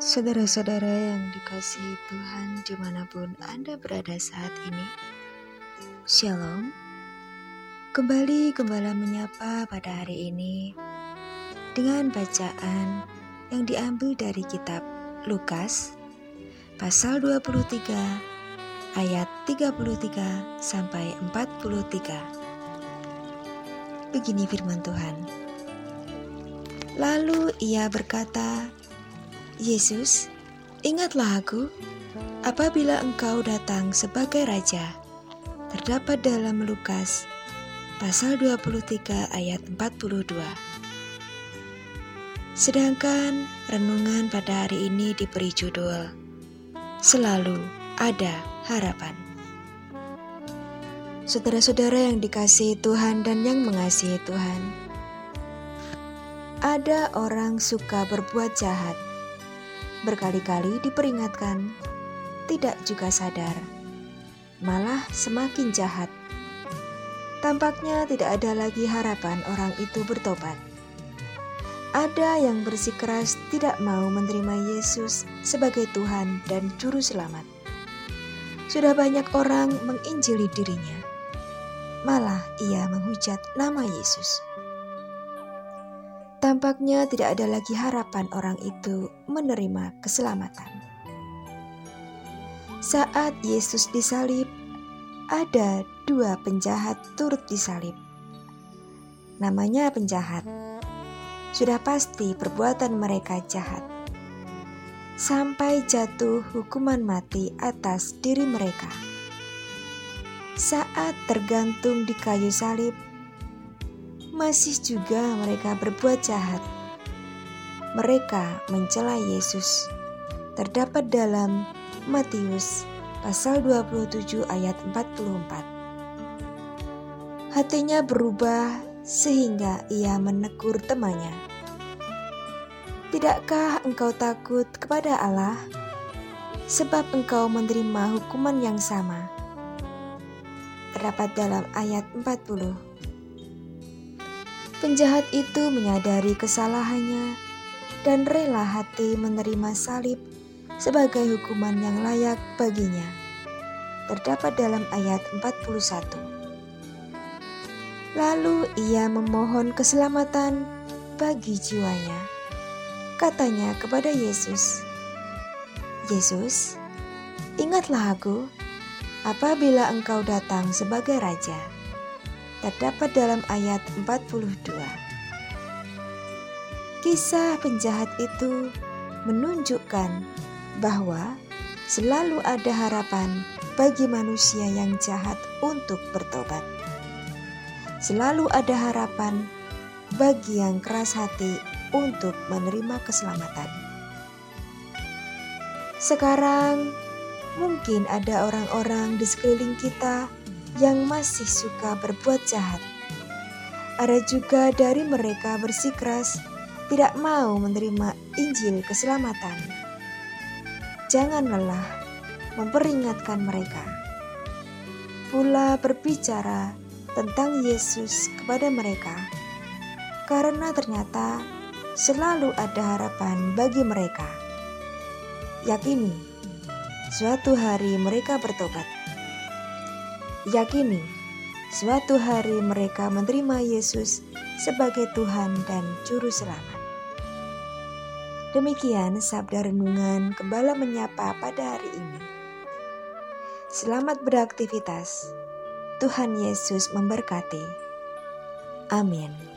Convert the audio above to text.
Saudara-saudara yang dikasihi Tuhan di mana pun Anda berada saat ini Shalom Kembali Gembala menyapa pada hari ini Dengan bacaan yang diambil dari kitab Lukas Pasal 23 ayat 33 sampai 43 Begini firman Tuhan Lalu ia berkata Yesus, ingatlah aku apabila engkau datang sebagai raja. Terdapat dalam Lukas pasal 23 ayat 42. Sedangkan renungan pada hari ini diberi judul Selalu ada harapan. Saudara-saudara yang dikasihi Tuhan dan yang mengasihi Tuhan, ada orang suka berbuat jahat berkali-kali diperingatkan, tidak juga sadar, malah semakin jahat. Tampaknya tidak ada lagi harapan orang itu bertobat. Ada yang bersikeras tidak mau menerima Yesus sebagai Tuhan dan Juru Selamat. Sudah banyak orang menginjili dirinya, malah ia menghujat nama Yesus. Tampaknya tidak ada lagi harapan orang itu menerima keselamatan. Saat Yesus disalib, ada dua penjahat turut disalib. Namanya penjahat. Sudah pasti perbuatan mereka jahat. Sampai jatuh hukuman mati atas diri mereka. Saat tergantung di kayu salib, masih juga mereka berbuat jahat. Mereka mencela Yesus. Terdapat dalam Matius pasal 27 ayat 44. Hatinya berubah sehingga ia menegur temannya. Tidakkah engkau takut kepada Allah sebab engkau menerima hukuman yang sama? Terdapat dalam ayat 40. Penjahat itu menyadari kesalahannya dan rela hati menerima salib sebagai hukuman yang layak baginya. Terdapat dalam ayat 41. Lalu ia memohon keselamatan bagi jiwanya. Katanya kepada Yesus, "Yesus, ingatlah aku apabila engkau datang sebagai raja." terdapat dalam ayat 42. Kisah penjahat itu menunjukkan bahwa selalu ada harapan bagi manusia yang jahat untuk bertobat. Selalu ada harapan bagi yang keras hati untuk menerima keselamatan. Sekarang, mungkin ada orang-orang di sekeliling kita yang masih suka berbuat jahat. Ada juga dari mereka bersikeras tidak mau menerima Injil keselamatan. Jangan lelah memperingatkan mereka. Pula berbicara tentang Yesus kepada mereka, karena ternyata selalu ada harapan bagi mereka. Yakini, suatu hari mereka bertobat yakini suatu hari mereka menerima Yesus sebagai Tuhan dan Juru Selamat. Demikian sabda renungan Gembala menyapa pada hari ini. Selamat beraktivitas. Tuhan Yesus memberkati. Amin.